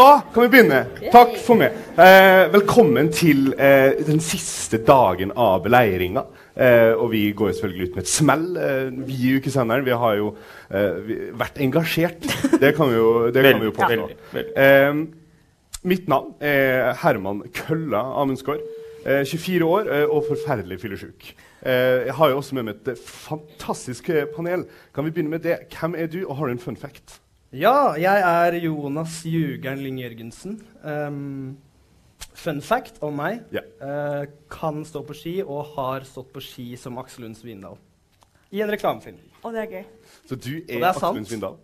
Da kan vi begynne. Takk for meg. Eh, velkommen til eh, den siste dagen av beleiringa. Eh, og vi går jo selvfølgelig ut med et smell. Eh, vi i ukesenderen vi har jo eh, vi, vært engasjert. Det kan vi jo, det kan vi jo påstå. Eh, mitt navn er Herman Kølla Amundsgaard. Eh, 24 år og forferdelig fyllesyk. Eh, jeg har jo også med meg et fantastisk panel. Kan vi begynne med det? Hvem er du, og har du en fun fact? Ja, jeg er Jonas Jugeren Lyng Jørgensen. Um, fun fact om meg. Ja. Uh, kan stå på ski og har stått på ski som Aksel Lund Svindal. I en reklamefilm. Og det er gøy. Så du er er Aksel. Lund Svindal?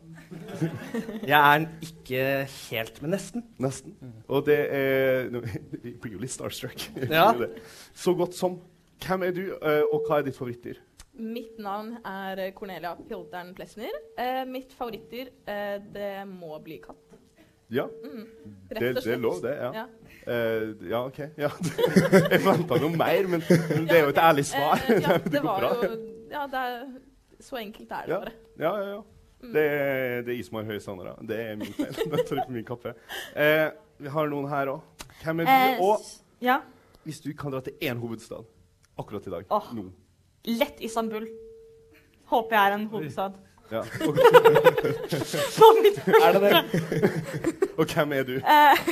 Jeg er den ikke helt, men nesten. Nesten. Og det er no, blir jo litt starstruck. Ja. Så godt som. Hvem er du, eh, og hva er ditt favorittdyr? Mitt navn er Cornelia Pjoldern Plesner. Eh, mitt favorittdyr, eh, det må bli katt. Ja, Mm, det, rett og det er lov, det. Ja, Ja. Eh, ja OK. Ja. Jeg venta noe mer, men det er jo et ærlig svar. Eh, ja, Det det går var bra. jo Ja, det er så enkelt er det Ja. bare. Ja, ja, ja. Det er, det er Ismar Høie Sandra. Det er min feil. Det tar ikke på min kappe. Eh, vi har noen her òg. Hvem er du? Eh, Og Ja. hvis du kan dra til én hovedstad akkurat i dag Åh. Nå. Lett Istanbul. Håper jeg er en hovedstad. Ja. Og, På mitt Er det det? og hvem er du? Eh,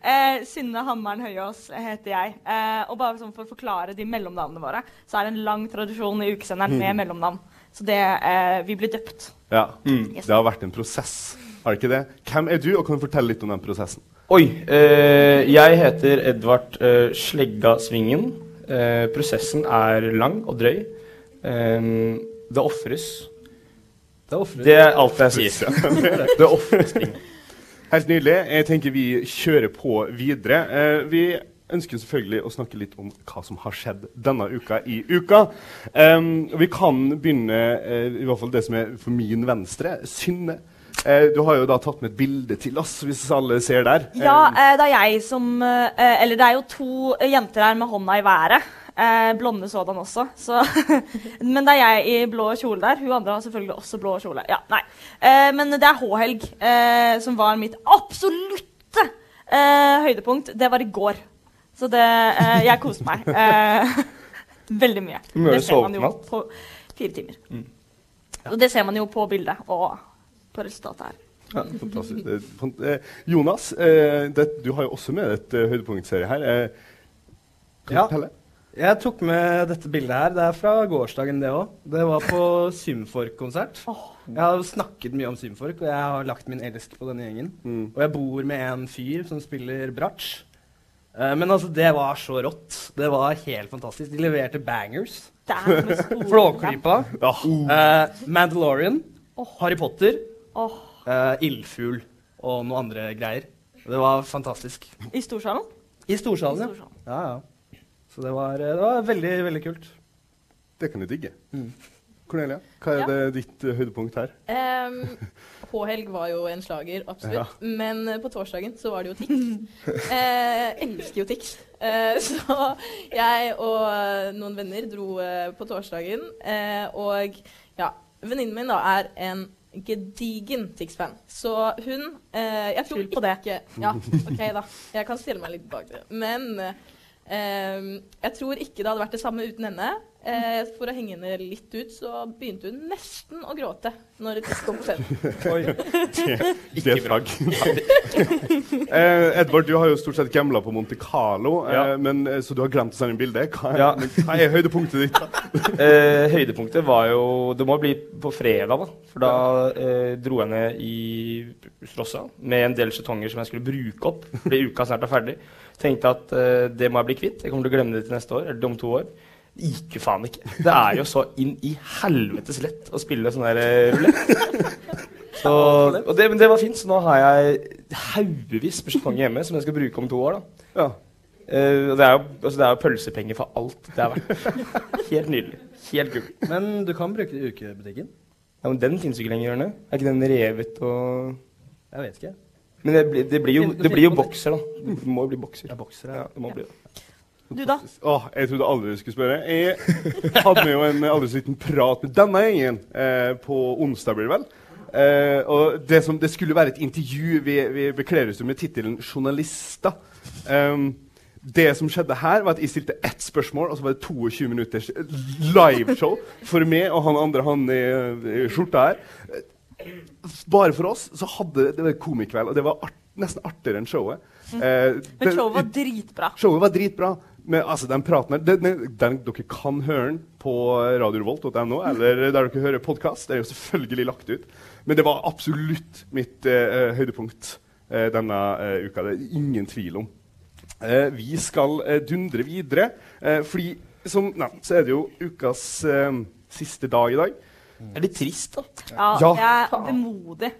eh, Synne Hammeren Høyås heter jeg. Eh, og bare sånn for å forklare de mellomnavnene våre, så er det en lang tradisjon i ukesenderen med mellomnavn. Så det, eh, vi blir døpt. Ja. Yes. Det har vært en prosess, har det ikke det? Hvem er du, og kan du fortelle litt om den prosessen? Oi. Eh, jeg heter Edvard eh, Slegga Svingen. Eh, prosessen er lang og drøy. Eh, det ofres. Det er. Det er alt jeg sier. det ofres ting. Helt nydelig. Jeg tenker vi kjører på videre. Eh, vi ønsker selvfølgelig å snakke litt om hva som har skjedd denne uka i uka. Um, vi kan begynne eh, i hvert fall det som er for min venstre. Synne. Eh, du har jo da tatt med et bilde til oss, hvis alle ser der. Ja, eh, det er jeg som eh, Eller det er jo to jenter her med hånda i været. Eh, blonde sådan også. Så, men det er jeg i blå kjole der. Hun andre har selvfølgelig også blå kjole. Ja, nei. Eh, men det er H-helg eh, som var mitt absolutte eh, høydepunkt. Det var i går. Så det eh, Jeg koste meg. Eh, veldig mye. Hvor mye sov Det du ser man jo i natt? fire timer. Og det ser man jo på bildet og på resultatet her. Ja, fantastisk. Det fant- eh, Jonas, eh, det, du har jo også med et uh, høydepunktserie her. Eh, kan Ja. fortelle? Jeg tok med dette bildet her. Det er fra gårsdagen, det òg. Det var på Symfork-konsert. Jeg har snakket mye om Symfork, og jeg har lagt min elsk på denne gjengen. Mm. Og jeg bor med en fyr som spiller bratsj. Eh, men altså, det var så rått. Det var helt fantastisk. De leverte bangers. Er Flåklypa. Ja. eh, Mandalorian. Harry Potter. Åh, eh, Ildfugl og noen andre greier. Det var fantastisk. I storsalen? I storsalen, I ja. storsalen. ja, ja. Så det var, det var veldig, veldig kult. Det kan du digge. Cornelia, hva er Ja. det ditt uh, høydepunkt her? Um, H-helg var jo en slager, absolutt. Men uh, på torsdagen så var det jo Tix. uh, elsker jo Tix. Uh, så jeg og eh, noen venner dro eh, på torsdagen. Eh, og ja, venninnen min da er en gedigen Tix-fan. Så hun eh, Jeg tror Skyld på det. ikke Ja, OK, da. Jeg kan stille meg litt bak det. Men eh, jeg tror ikke det hadde vært det samme uten henne. Eh, for å henge henne litt ut, så begynte hun nesten å gråte når Tix kom på scenen. Det er flagg. eh, Edvard, du har jo stort sett gambla på Monte Carlo, eh, men, eh, så du har glemt å sende inn bilde. Hva, Ja. hva er høydepunktet ditt? Eh, høydepunktet var jo Det må bli på fredag, da. For da eh, dro jeg ned i Frossa med en del skjetonger som jeg skulle bruke opp fordi uka snart er ferdig. Tenkte at uh, det må jeg bli kvitt. Jeg kommer til å glemme det til neste år. Eller om to år. Det gikk jo faen ikke. Det er jo så inn i helvetes lett å spille sånn der eh, rulett. Så, og det, men det var fint, så nå har jeg haugevis med hjemme som jeg skal bruke om to år. da. Ja. Uh, og det er, jo, altså det er jo pølsepenger for alt det er verdt. Helt nydelig. Helt gull. Men du kan bruke det i ukebutikken. Ja, men den finnes jo ikke lenger, Jørne. Er ikke den revet og Jeg vet ikke. Men det blir, det blir, jo, det blir jo bokser, da. Det må jo bli bokser. Ja, bokser, Ja, ja. det må bli det. Du, da? Åh, jeg trodde aldri du skulle spørre. Jeg hadde jo en aldri så liten prat med denne gjengen eh, på onsdag, blir det vel. Eh, og det, som, det skulle være et intervju. Vi, vi bekler oss jo med tittelen 'journalister'. Um, det som skjedde her, var at jeg stilte ett spørsmål, og så var det 22 minutters liveshow for meg og han andre han i, i skjorta her. Bare for oss så hadde det var komikveld, og det var art, nesten artigere enn showet. Eh, Men showet var dritbra. Showet var dritbra. Men altså, den praten her, den, den, den, Dere kan høre den på radiorevolt.no, eller der dere hører podkast. Det er jo selvfølgelig lagt ut. Men det var absolutt mitt eh, høydepunkt eh, denne eh, uka. Det er ingen tvil om. Eh, vi skal eh, dundre videre, eh, fordi som nevnt så er det jo ukas eh, siste dag i dag. Det er litt trist, da. Ja, Ja. jeg er vemodig.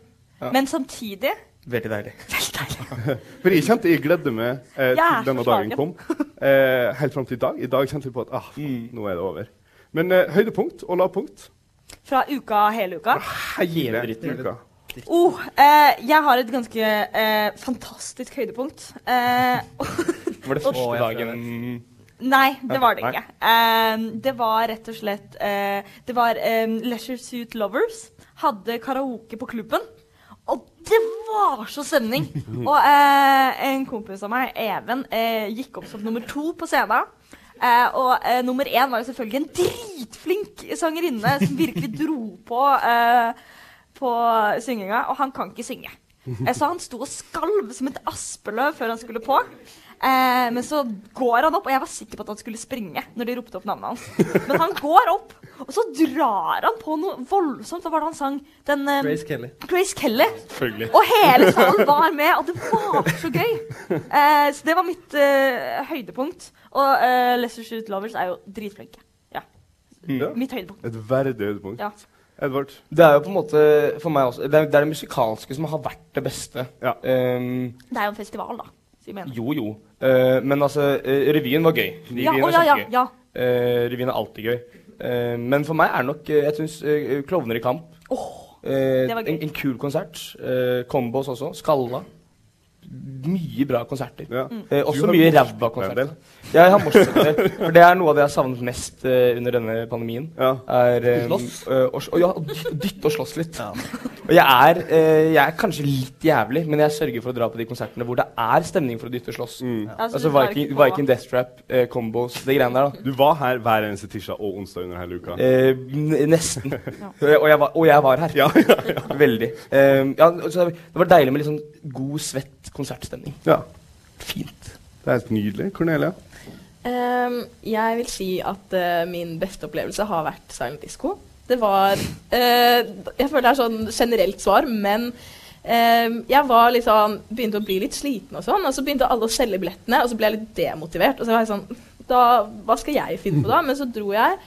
Men samtidig Veldig deilig. Veldig deilig. For jeg kjente jeg gledde meg eh, til denne dagen kom. Eh, helt fram til i dag. I dag kjente jeg på at ah, nå er det over. Men eh, høydepunkt og lavpunkt fra uka hele uka. hele dritten. uka. Oh, eh, jeg har et ganske eh, fantastisk høydepunkt. Eh, Var det første dagen Nei, det var det ikke. Um, det var rett og slett uh, Det var um, Leisure Suit Lovers. Hadde karaoke på klubben. Og det var så stemning! Og uh, en kompis av meg, Even, uh, gikk opp som nummer to på scenen. Uh, og uh, nummer én var jo selvfølgelig en dritflink sangerinne som virkelig dro på uh, på synginga, og han kan ikke synge. Så han sto og skalv som et aspeløv før han skulle på. Eh, men så går han opp, og jeg var sikker på at han skulle springe når de ropte opp navnet hans. Men han går opp, og så drar han på noe voldsomt. Hva var det han sang? Den, eh, Grace Kelly. Grace Kelly. Og hele salen var med, og det var så gøy. Eh, så det var mitt eh, høydepunkt. Og eh, Lesser Shoot Lovers er jo dritflinke. Ja. Ja. Mitt høydepunkt. Et verdig høydepunkt. Ja. Edvard. Det er jo på en måte for meg også Det er det, er det musikalske som har vært det beste. Ja. Um, Det er jo en festival, da. mener. jo, jo. Uh, men altså, uh, revyen var gøy. Revyen Ja, er ja, ja, ja. Uh, revyen er alltid gøy. Uh, men for meg er det nok Jeg syns Klovner i kamp. Oh, Det var gøy. en, en kul konsert. Combos også. Skalla. Mye bra konserter. Ja. Mm. Eh, også mye ræva konserter. Ja, jeg har morsomheter. For det er noe av det jeg har savnet mest uh, under denne pandemien. Ja. Er, um, Slåss? Uh, og, ja, dytte, dytte og slåss litt. Og jeg er, uh, jeg er kanskje litt jævlig, men jeg sørger for å dra på de konsertene hvor det er stemning for å dytte og slåss. Altså, Altså Viking, Viking Death Trap, eh, Combos, det greiene der, da. Du var her hver eneste tirsdag og onsdag under hele uka. Eh, nesten. og, jeg var, og jeg var her. Ja, ja, ja. Veldig. Um, ja, så det var deilig med litt sånn god, svett konsertstemning. ja. Fint. Det er helt nydelig. Cornelia? Um, jeg vil si at uh, min beste opplevelse har vært Silent Disco. Det var uh, Jeg føler det er sånn generelt svar, men ehm, jeg var litt sånn, begynte å bli litt sliten og sånn, og så begynte alle å selge billettene, og så ble jeg litt demotivert. Og så var jeg sånn da, Hva skal jeg finne på da? Men så dro jeg,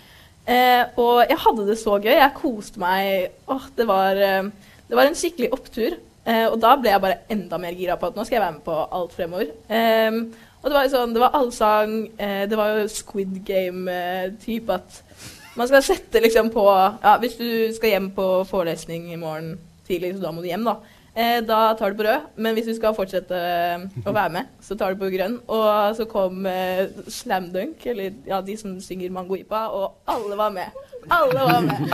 Uh, og jeg hadde det så gøy. Jeg koste meg. Åh, det var, eh, det var en skikkelig opptur. Eh, og da ble jeg bare enda mer gira på at nå skal jeg være med på alt fremover. Ehm, og det var jo sånn, det var allsang, eh, det var jo Squid Game-type at man skal sette liksom på Ja, hvis du skal hjem på forelesning i morgen tidlig, så da må du hjem, da. Eh, da tar du på rød, men hvis du skal fortsette eh, å være med, så tar du på grønn. Og så kom eh, Slam Dunk, eller ja, de som synger Mangoipa, og alle var med. Alle var med.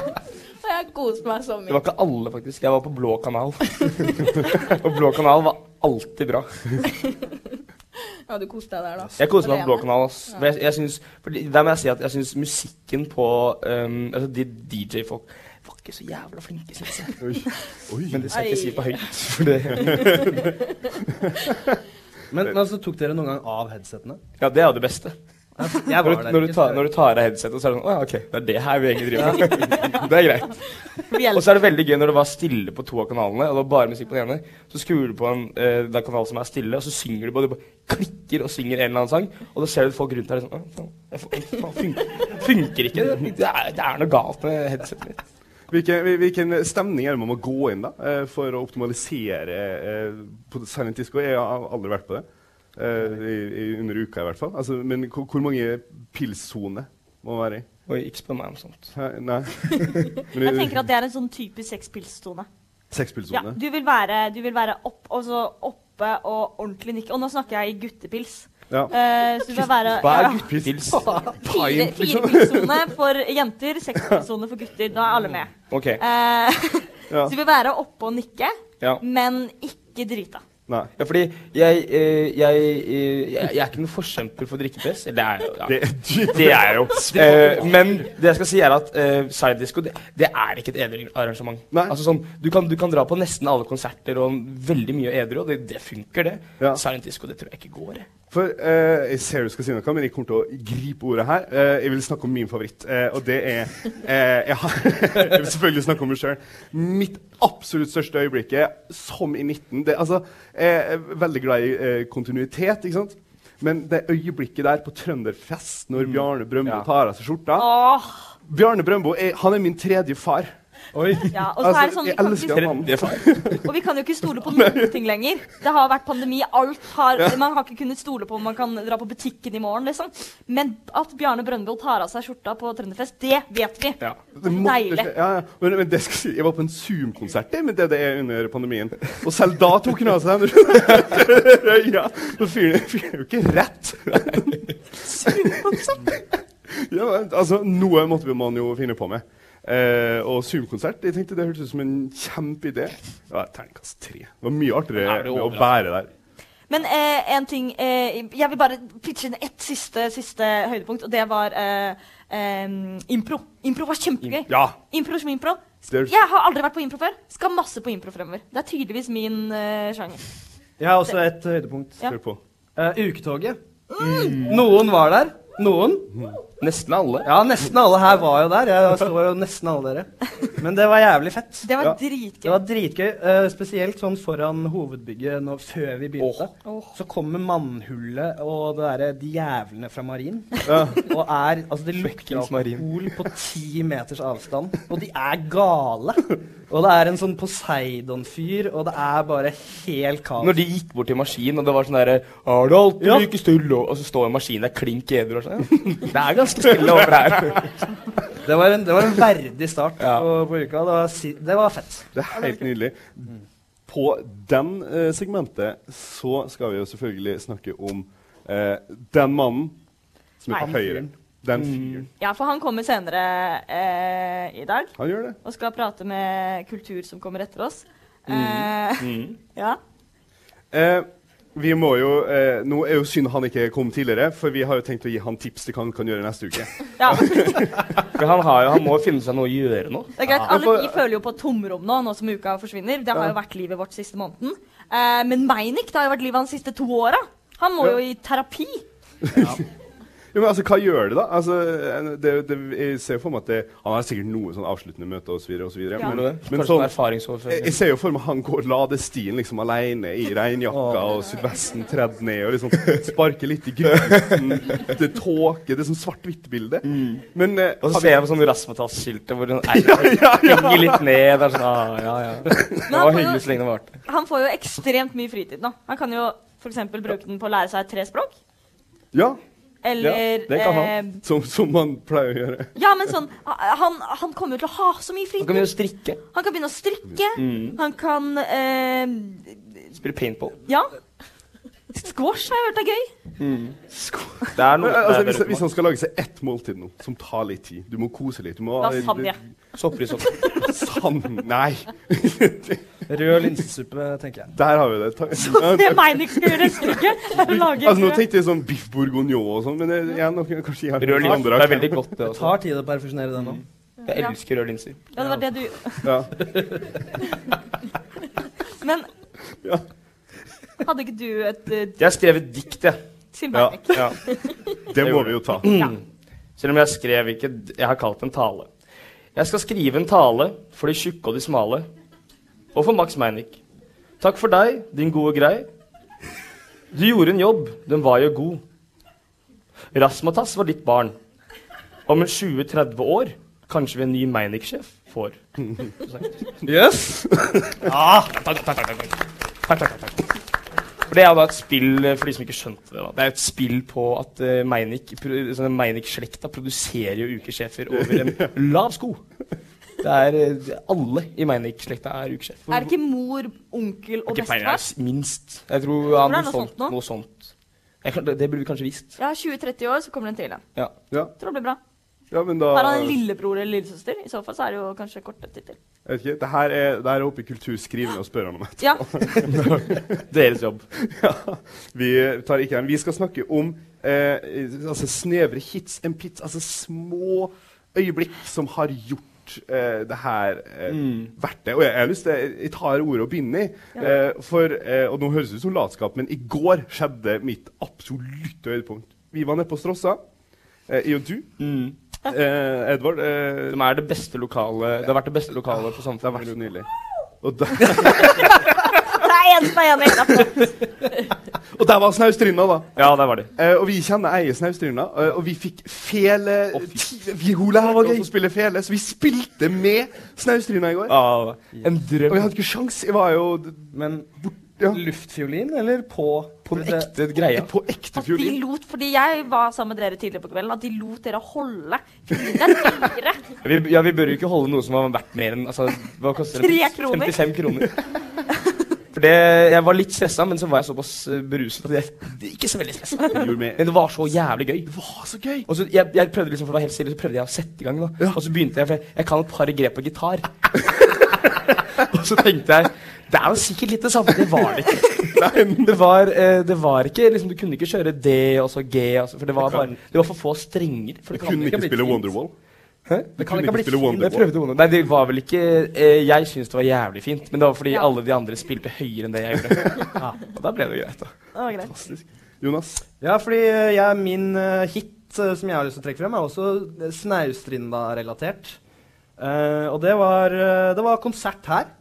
Og jeg koste meg så Det var ikke alle, faktisk. Jeg var på blå kanal. og blå kanal var alltid bra. Ja, du koste deg der, da. Jeg koste meg på blå kanal. Ass. Ja. jeg, jeg synes, der må jeg si at jeg syns musikken på um, altså de DJ-folk var ikke så jævla flinke, syns jeg. Oi. Oi. Men det skal jeg ikke si på høyt. For det, Men, men altså, tok dere noen gang av headsetene? ja, det er jo det beste. Jeg Når var du, der når, du tar, når du tar av headsetet, så er det sånn Å ja, OK, det er det her vi egentlig driver med. det er greit. Og så er det veldig gøy når det var stille på to av kanalene, og det var bare musikk på den ene. Så skrur du på en eh, den kanalen som er stille, og så synger du på, du bare klikker og synger en eller annen sang, og da ser du folk rundt deg sånn «Å, faen, faen, funker, funker ikke. Det er, det er noe galt med headsetet mitt. Hvilken, hvilken stemning er det man må gå inn da, eh, for å optimalisere eh, på Silent Disco? Jeg har aldri vært på det. Eh, i, i, under uka, i hvert fall. Altså, men hvor, mange pilssoner må man være i? Oi, ikke spør meg om sånt. Hæ? Nei. Men Jeg tenker at det er en sånn typisk sexpilssone. Ja, du vil være, du vil være opp, altså oppe og ordentlig nikke. Og nå snakker jeg i guttepils. Ja. Uh, så du vil være Hva er ja, guttepils? fire, fire liksom. for jenter, sekspilssone for gutter. Da er alle med. Okay. Uh, Ja. Så du vil være oppe og nikke, Ja. men ikke drita. Nei. Ja, fordi jeg, eh, jeg, eh, jeg, jeg er ikke noen forkjemper for drikkepress. Det er jo. Ja. Det, Det er jo. Eh, men det jeg skal si, er at uh, Sidedisco det, det er ikke et edru arrangement. Altså sånn, du, kan, du kan dra på nesten alle konserter og veldig mye edru, og det, det funker, det. Ja. Silent Disco, det tror jeg ikke går. Jeg. For eh, Jeg ser du skal si noe, men jeg kommer til å gripe ordet her. Eh, jeg vil snakke om min favoritt, eh, og det er eh, jeg, har, jeg vil selvfølgelig snakke om meg sjøl. Mitt absolutt største øyeblikket, som i 19 det, altså, Jeg er veldig glad i eh, kontinuitet, ikke sant? Men det øyeblikket der på Trønderfest, når Bjarne Brøndbo Ja. tar av seg skjorta Åh, Bjarne Brøndbo er, han er min tredje far. ja, og så er det sånn, vi jeg kan elsker ikke, og vi kan jo ikke stole på noen ting lenger. Det har vært pandemi. alt har, Man har ikke kunnet stole på om man kan dra på butikken i morgen. liksom. Men at Bjarne Brøndbo tar av seg skjorta på Trønderfest, det vet vi. Ja. Det måtte Deilig. Ja, ja. Men, men det skal jeg si, jeg var på en Zoom-konsert med det det er under pandemien. Og selv da tok hun av seg den. ja, fyren er jo ikke rett. ja, altså, noe måtte man jo finne på med. Eh, og Zoom-konsert jeg tenkte det hørtes ut som en kjempeidé. Ja, Terningkast tre. Det var mye artigere med å bære der. Men eh, en ting eh, Jeg vil bare pitche inn ett siste, siste høydepunkt, og det var eh, eh, impro. Impro var kjempegøy. Ja. Impro som impro. Jeg har aldri vært på impro før. Skal masse på impro fremover. Det er tydeligvis min eh, sjanger. Jeg har også et høydepunkt. Ja. Hør på. Uh, uketoget. Noen var der. Noen. Nesten alle. Ja, nesten alle her var jo der. Jeg så jo nesten alle dere. Men det var jævlig fett. Det var Ja. Det var dritgøy, Uh, spesielt sånn foran hovedbygget nå, før vi begynte. Så kommer mannhullet og det derre de jævlene fra Marin. Og er Altså, det lukter alkohol på ti meters avstand. Og de er gale. Og det er en sånn Poseidon-fyr, og det er bare helt kaos. Når de gikk bort til maskinen, og det var sånn derre Er det alltid Ja. like stille? Og så står maskinen der klink edru og sånn. Det er ganske stille over her. Det var en, det var en verdig start Ja. på, på uka. Det var, si, det var fett. Det er helt nydelig. På den eh, segmentet så skal vi jo selvfølgelig snakke om eh, den mannen som er på høyre. Den fyren. Ja, for han kommer senere eh, i dag Han gjør det. og skal prate med kultur som kommer etter oss. Eh, ja. Vi må jo, eh, nå er jo synd han ikke kom tidligere, for vi har jo tenkt å gi han tips til hva han kan gjøre neste uke. ja. For han, har jo, han må jo finne seg noe å gjøre nå. Det er greit. Ja, Alle vi føler jo på et tomrom nå, nå som uka forsvinner. Det har jo vært livet vårt siste måneden. Eh, men Meinick, det har jo vært livet hans siste to åra. Han må Ja. jo i terapi. Ja, men altså, Hva gjør det, da? Altså, det, det, jeg ser jo for meg at det, Han har sikkert noe sånn avsluttende møte osv. Ja. Men, Men, sånn, sånn jeg, jeg ser jo for meg han går ladestien liksom alene i regnjakka og sydvesten tredd ned og liksom sparker litt i grøten. Det tåke, det er sånn svart-hvitt-bilde. Men eh, Og så ser jeg på sånn Rasmatas-skiltet hvor den henger litt ned. og er sånn, ah, ja, ja. Det var hyggelig så lenge det varte. Han får jo ekstremt mye fritid nå. Han kan jo f.eks. bruke den på å lære seg tre språk. Ja, Eller det kan han. eh, som, som man pleier å gjøre. Ja, men sånn Han, han kommer jo til å ha så mye fritid. fritid. kan begynne å strikke. Han kan begynne å strikke. Han kan eh, Spille paintball. Ja. Squash har jeg hørt er gøy. Det er noe Men, altså, hvis, hvis han skal lage seg ett måltid nå, som tar litt tid Du må kose litt. Du må, Lasagne. Sopper i sopp. Sand nei! Rød linsesuppe, tenker jeg. Der har vi det. Ta, Det er Meinick skal gjøre neste uke. Altså, nå tenkte jeg sånn biff bourguignon og sånn, men jeg, jeg, nok, kanskje jeg har Rød linse. andre Det er veldig godt, det Det også. tar tid å perfeksjonere den nå. Jeg elsker røde linser. Ja, det var det du Ja. Men Ja. hadde ikke du et uh, Jeg skrev et dikt, jeg. Til Ja. Meinick? Ja. Det må vi jo ta. Ja. Selv om jeg skrev ikke Jeg har kalt det en tale. Jeg skal skrive en tale for de tjukke og de smale. Og for Max Meinick. Takk for deg, din gode grei. Du gjorde en jobb, den var jo god. Rasmatas var ditt barn. Om en 20-30 år kanskje vi en ny Meinick-sjef får. Yes. ja, takk, takk, takk, takk. For Det er jo da et spill eh, for de som ikke skjønte det. da. Det er et spill på at uh, sånn Meinick-slekta produserer jo ukesjefer over en lav sko. Det er eh, Alle i Meinik-slekta er ukesjef. Er det ikke mor, onkel og Ikke peiling, bestefar? minst. Jeg tror ja, noe, noe sånt. Noe sånt. Jeg det, det burde vi kanskje visst. Ja, 20-30 år, så kommer den til igjen. Ja. Ja, Tror det blir bra. ja men da Har han en lillebror eller lillesøster? I så fall så er det jo kanskje kortere tittel. Jeg vet ikke, det her er, det her er oppe i kulturskrivende å spørre han om det. Ja. Deres jobb. Ja, vi tar ikke den. Vi skal snakke om eh, altså snevre hits en pits, altså små øyeblikk som har gjort eh, det her eh, verdt det. Og jeg, jeg har lyst til Jeg tar ordet og begynner. Eh, for, eh, og nå høres det ut som latskap, men i går skjedde mitt absolutte høydepunkt. Vi var nede på Strossa, eh, jeg og du. Eh, Edvard. Eh, Som er det beste lokale Det har vært det beste lokalet på det har vært Samfunnet. så nydelig. Og Det er en som er enig. og der var Snaustrinda, da. Ja, der var de. Uh, og vi kjenner eier Snaustrinda, uh, og vi fikk fele oh, vi, Hun lærte oss å spille fele, så vi spilte med Snaustrinda i går. Ja, en Og vi hadde ikke sjans. Jeg var jo Men ja, luftfiolin eller på På den ekte greia. på ekte At de fiolin. lot, fordi jeg var sammen med dere tidligere på kvelden, at de lot dere holde fiolinen. ja, vi bør jo ikke holde noe som har vært mer enn altså, Hva koster det? Tre kroner. 55 kroner. For det, Jeg var litt stressa, men så var jeg såpass eh, beruset at jeg det ikke så veldig stressa. Men det var så jævlig gøy. Det var så gøy! Og så jeg, jeg prøvde liksom, for det var helt stille, så prøvde jeg å sette i gang. da Og så begynte jeg, for jeg, jeg kan et par grep på gitar. og så tenkte jeg det er jo sikkert litt det samme. Det var det ikke. det, var, eh, det var ikke liksom, Du kunne ikke kjøre D og så G, og så, for det var, bare, det var for få strenger. For det kunne ikke spille. Wonderwall. Hæ? Det kan ikke bli fint. Jeg prøvde Wonderwall. Nei, det var vel ikke eh, Jeg syntes det var jævlig fint, men det var fordi Ja. alle de andre spilte høyere enn det jeg gjorde. Og da ble det greit, da. Det var greit. Jonas. Ja, fordi eh, jeg, min uh, hit eh, som jeg har lyst til å trekke frem, er også eh, Snaustrinda-relatert. Uh, og det var, det var konsert her.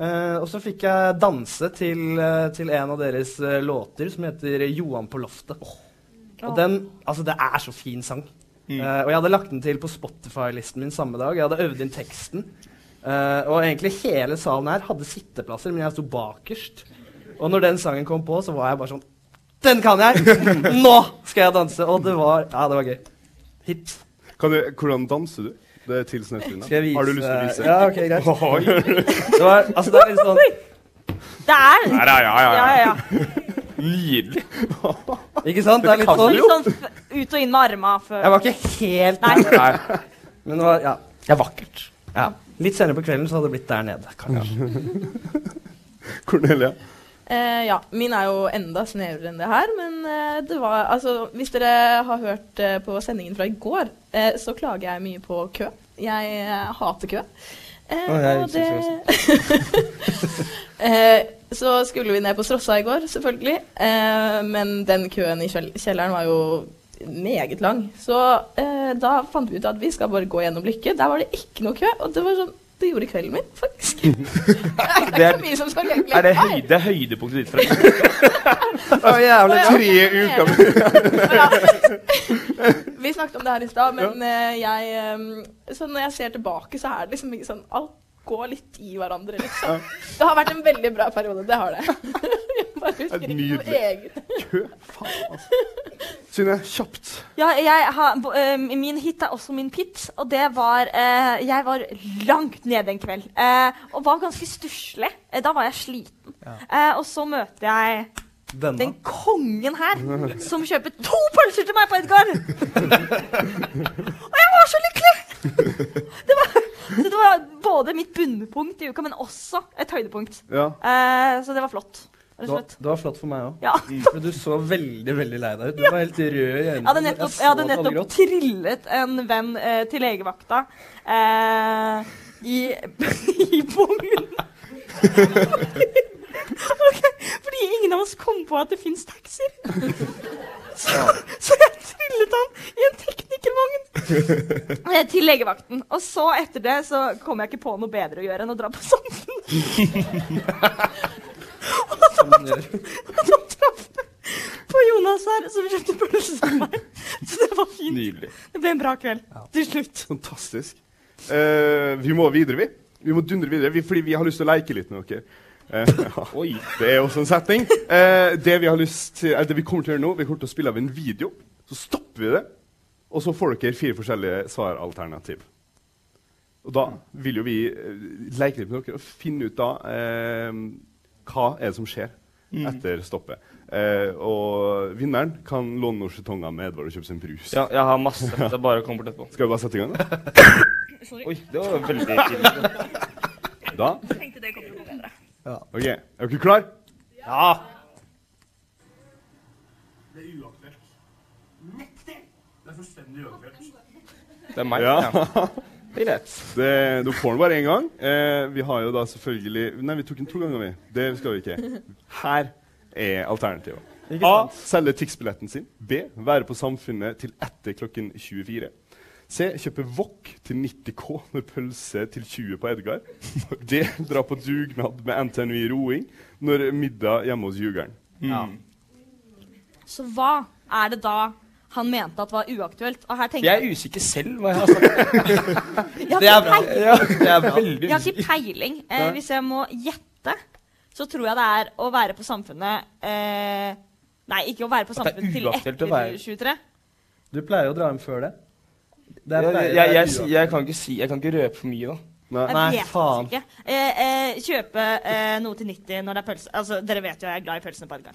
Eh, og så fikk jeg danse til, til en av deres låter som heter 'Johan på loftet'. Og den, altså Det er så fin sang. Eh, og jeg hadde lagt den til på Spotify-listen min samme dag. Jeg hadde øvd inn teksten. Uh, og egentlig hele salen her hadde sitteplasser, men jeg sto bakerst. Og når den sangen kom på, så var jeg bare sånn Den kan jeg! Nå skal jeg danse! Og det var Ja, det var gøy. Hit. Kan du, hvordan danser du? Det er til vise Har du lyst til å vise? Ja, ok, greit. Det var, altså, det er litt sånn Der! er Ja, ja, ja, Ja, ja, ja. Nydelig. Ikke sant? Det er litt sånn Litt sånn ut og inn med arma før Jeg var ikke helt Nei. der, Nei, men det var Ja. det er vakkert. ja. Litt senere på kvelden så hadde det blitt der nede. Kanskje. Cornelia. Eh, ja, min er jo enda snevrere enn det her, men eh, det var Altså, hvis dere har hørt eh, på sendingen fra i går, eh, så klager jeg mye på kø. Jeg eh, hater kø. Eh, Å, jeg og det eh, Så skulle vi ned på Strossa i går, selvfølgelig. Eh, men den køen i kjelleren var jo meget lang. Så eh, da fant vi ut at vi skal bare gå gjennom Lykke. Der var det ikke noe kø, og det var sånn det gjorde kvelden min, faktisk. det er Det er- ikke mye som skal glemme Er det, høy, det er høydepunktet ditt? fra Det var jævlig. Tre uker. Vi snakket om det her i stad, men eh, jeg eh, Så når jeg ser tilbake, så er det liksom ikke sånn Alt går litt i hverandre, liksom. Det har vært en veldig bra periode. Det har det. Et Nydelig. kø. Faen, altså. Synne, kjapt. Ja, jeg har, eh, min hit er også min pit, og det var uh, Jeg var langt nede en kveld Uh, og var ganske stusslig. Uh, da var jeg sliten. Eh, og så møter jeg Denne. den kongen her som kjøper to pølser til meg på Edgar! og jeg var så lykkelig! Det var, så det var både mitt bunnpunkt i uka, men også et høydepunkt. Ja. Eh, så det var flott. Det var, det var flott for meg òg. Ja. For du så veldig veldig lei deg ut. Du var helt rød i øynene. Jeg hadde nettopp, jeg hadde nettopp trillet en venn eh, til legevakta eh, i, i vogn. Fordi ingen av oss kom på at det fins taxier. Så, så jeg trillet han i en teknikervogn til legevakten. Og så etter det så kom jeg ikke på noe bedre å gjøre enn å dra på Samfunn. og gjør. Og så traff jeg på Jonas her, som kjøpte pølse til meg. Så det var fint. Nydelig. Det ble en bra kveld til slutt. Fantastisk. Uh, vi må videre, vi. Vi må dundre videre, vi, fordi vi har lyst til å leke litt med dere. Eh, ja, Oi. det er også en setning. Eh, det vi har lyst til, eller det vi kommer til å gjøre nå, vi kommer til å spille av en video. Så stopper vi det, og så får dere fire forskjellige svaralternativ. Og da vil jo vi eh, leke litt med dere og finne ut da eh, hva er det som skjer etter stoppet. Eh, og vinneren kan låne noen skjetonger med Edvard og kjøpe seg en brus. Ja, jeg har masse. Det er bare å komme bort etterpå. Skal vi bare sette i gang? da? Oi, det var veldig fint. Da? Tenkte klar? Ja. Det er gå bedre. Det Er dere klar? Det er meg. Ja. Ja. Det er greit. Du får den bare én gang. Eh, vi har jo da selvfølgelig Nei, vi tok den to ganger, vi. Det skal vi ikke. Her er alternativet. A. Selge Tix-billetten sin. B. Være på Samfunnet til etter klokken 24. C. Kjøpe wok til 90 K når pølse til 20 på Edgar. D. Dra på dugnad med NTNU i roing når middag hjemme hos jugeren. Så hva er det da han mente at var uaktuelt? Og her tenker Jeg er usikker selv hva jeg har sagt. jeg Det er bra. Ja, det er veldig Jeg har ikke peiling. Eh, hvis jeg må gjette, så tror jeg det er å være på Samfunnet eh, Nei, ikke å være på det Samfunnet til etter være- 23. Du pleier å dra hjem før det. Det er- Jeg, jeg, jeg, jeg kan ikke si Jeg kan ikke røpe for mye, da. Nei. Jeg Nei, vet faen. ikke. Eh, eh, kjøpe eh, noe til 90 når det er pølse. Altså, Dere vet jo jeg er glad i pølsene på Edgar.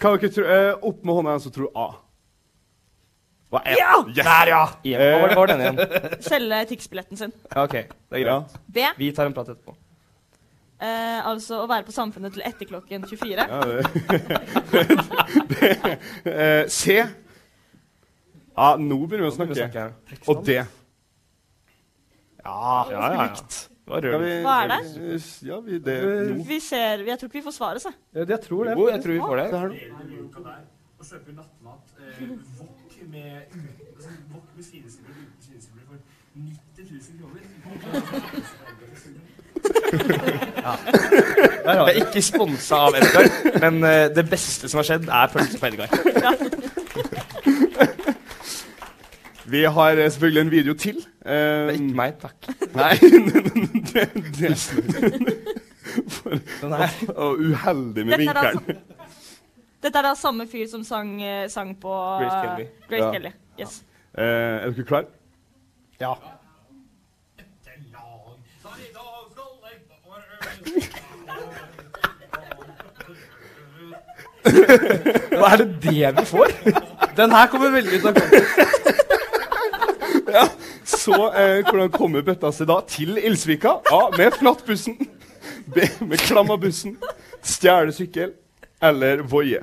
Hva dere tro, Eh, opp med hånda, en så tror A. Hva er Ja! Der, ja! Hva var, det- var denne igjen? Selge Tix-billetten sin. OK, det er greit. B. Vi tar en prat etterpå. Eh, altså å være på Samfunnet til etter klokken 24. Ja, det. Eh, C. Ja, nå begynner vi å snakke. snakke. Og det. Ja, ja, ja. ja. Hva er det? Ja, vi, det. Vi ser, Jeg tror ikke vi får svaret, så. Ja, Jeg tror det. Jo, jeg tror vi får det. Det og kjøper nattmat, eh, wok med, altså, wok med svineskrubber uten svineskrubber for 90 000 kroner. Der Det er ikke sponsa av Edgar, men eh, det beste som har skjedd, er pølse på Edgar. Vi har eh, selvfølgelig en video til. Det er Eh, ikke meg, takk. nei det, det, Den er Og uheldig med Dette er, vinkelen. dette er da samme fyr som sang, eh, sang på Grace Kelly. Grace Ja. Kelly. Yes. Eh, er dere klare? Ja. Hva er det det vi får? Den her kommer veldig ut av kontekst. Så eh, hvordan kommer bøtta seg da til Ilsvika? A. Med flattbussen. B. Med klammabussen. Stjele sykkel. Eller Voie.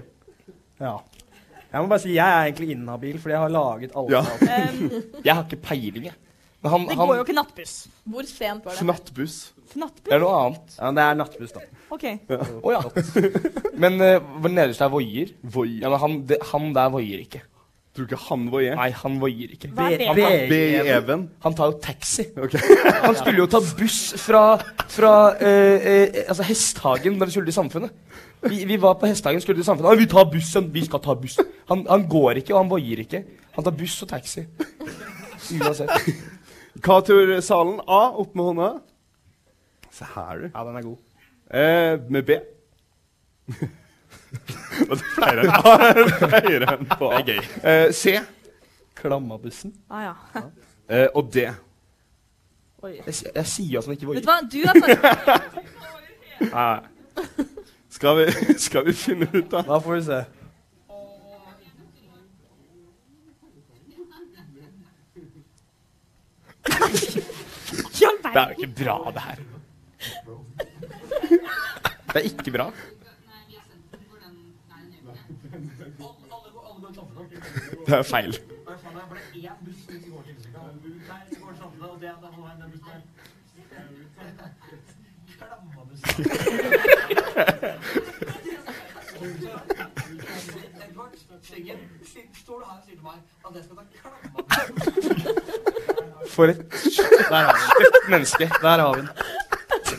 Ja. Jeg må bare si jeg er egentlig inhabil, fordi jeg har laget alle Ja. Um, Jeg har ikke peiling, jeg. Men han, det han går jo ikke nattbuss. Hvor sent var det? Fnattbuss. Fnattbuss? Det er noe annet. Ja, det er nattbuss, da. OK. Å ja. Men uh, nederst er voier? Voier. Ja, men han, det, han der voier ikke. Tror du ikke han voier? Nei, han voier ikke. Hva er B- det? B. Even. Han tar jo taxi. Han skulle jo ta buss fra, fra eh, eh, altså Hesthagen da vi skulle til Samfunnet. Vi, vi var på Hesthagen skulle til Samfunnet. Vi tar bussen! Vi skal ta buss. Han, han går ikke, og han voier ikke. Han tar buss og taxi. Uansett. Hva tror salen? A. Opp med hånda. Se her, du. Ja, den er god. Eh, med B. Er flere enn Flere enn på A. Det er gøy. Eh, C. Klammabussen. Ah, ja. Eh, og D. Oi. Jeg, jeg sier at han ikke Vet du hva, du er faktisk Nei. Skal vi, skal vi finne ut, da? Da får vi se. Det er jo ikke bra, det her. Det er ikke bra. Det er feil. For et Der har vi den. Et menneske. Der har vi den.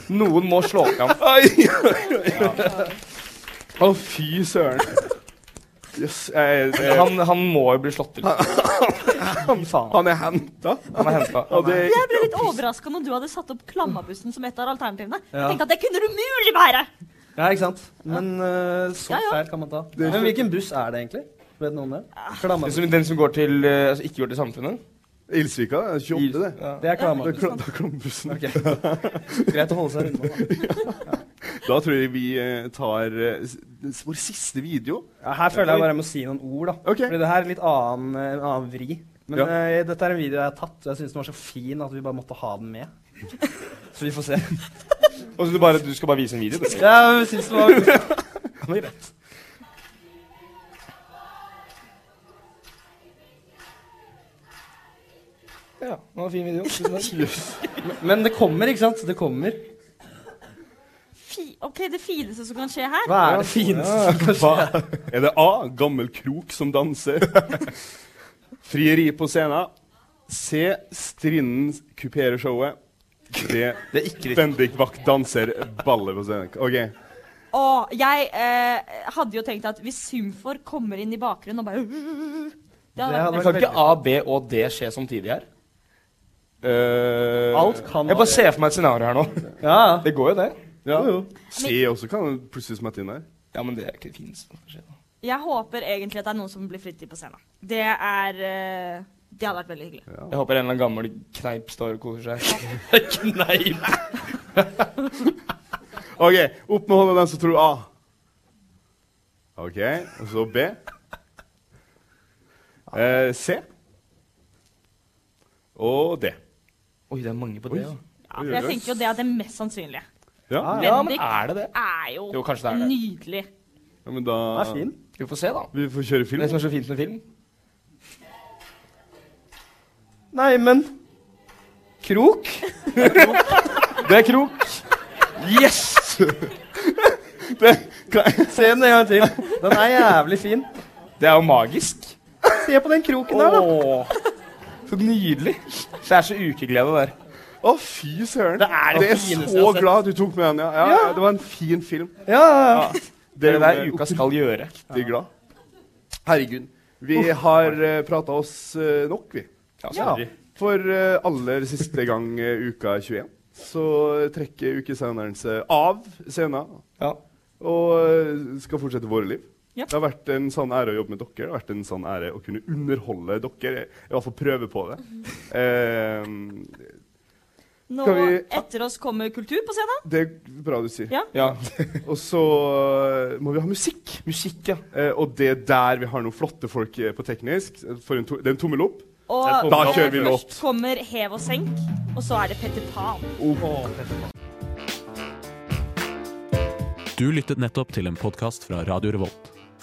Noen må slå opp ham. Å, fy søren. Yes, jeg, jeg, Han, han må jo bli slått til. Han er henta. Han er henta. Jeg ble litt overraska når du hadde satt opp Klammabussen som et av alternativene. Ja. Jeg tenkte at det kunne du mulig være! Ja, ikke sant? Men uh, så Ja, ja. feil kan man ta. Men hvilken buss er det egentlig? Vet noen det? Den som, den som går til eh, altså ikke går til Samfunnet? Ildsvika. det er 28, det. Ja. Det er Klamma. Kla- det er Klambussen. Greit å holde seg unna. Da tror jeg vi eh, tar eh, vår siste video. Ja, her føler jeg bare jeg må si noen ord, da. Okay. Fordi det her er litt annen, eh, en annen vri. Men Ja. uh, dette er en video jeg har tatt, og jeg syns den var så fin at vi bare måtte ha den med. Så vi får se. Og så du, bare, du skal bare vise en video? Ja, jeg syns Det var greit. Ja, det var en fin video. Tusen takk. Men det kommer, ikke sant? Det kommer. Fi ok, Det fineste som kan skje her Hva er det fineste? som kan Hva? Er det A. Gammel krok som danser? Frieri på scenen. C. Strinden kuperer showet. D. Det er ikke riktig. Bendik Vakt danser ballet på scenen. OK. Og jeg eh, hadde jo tenkt at hvis Symfor kommer inn i bakgrunnen og bare Det hadde hadde vært Kan ikke A, B og D skje samtidig her? Eh, Alt kan Jeg bare ser for meg et scenario her nå. Ja, ja. Det går jo, det. ja. C også kan plutselig smette inn der. Ja, men det er ikke det fineste som kan Jeg håper egentlig at det er noen som blir fritid på scenen. Det er eh, Det hadde vært veldig hyggelig. Jeg håper en eller annen gammel kneip står og koser seg. Kneip. OK, opp med hånda den som tror A. OK, og så B. Uh, C. Og D. Oi, det er mange på det, ja. Ja, for jeg tenker jo det er det mest sannsynlige. Ja, Ja, men er det det? er jo, Jo, det er det. nydelig. ja men da Den er fin. Vi får se, da. Vi får kjøre film. Det som er så fint med film. Nei, men Krok? Det er krok. Yes! Se den en gang til. Den er jævlig fin. Det er jo magisk. Se på den kroken der, da. Så nydelig. Det er så ukeglede der. Å, fy søren. Det er det Jeg er så glad du tok med den. Ja. Ja, ja, det var en fin film. Ja, ja. Det er det der uka skal gjøre. oppriktig glad. Herregud. Vi har uh, prata oss uh, nok, vi. Ja. For uh, aller siste gang uh, uka 21 så trekker ukesenderen seg av scenen Ja. og eh, skal fortsette våre liv. Ja. Det har vært en sann ære å jobbe med dere. Det har vært en sann ære å kunne underholde dere. I hvert fall prøve på det. Eh, Nå vi- etter oss kommer kultur på scenen. det er bra du sier. Ja. ja. Og så eh, må vi ha musikk. Musikk, ja. Eh, og det er der vi har noen flotte folk eh, på teknisk. For en to det er en tommel opp. Og Da kjører vi låt. først kommer Hev og senk, og så er det Petter Pan. Du lyttet nettopp til en podkast fra Radio Revolt.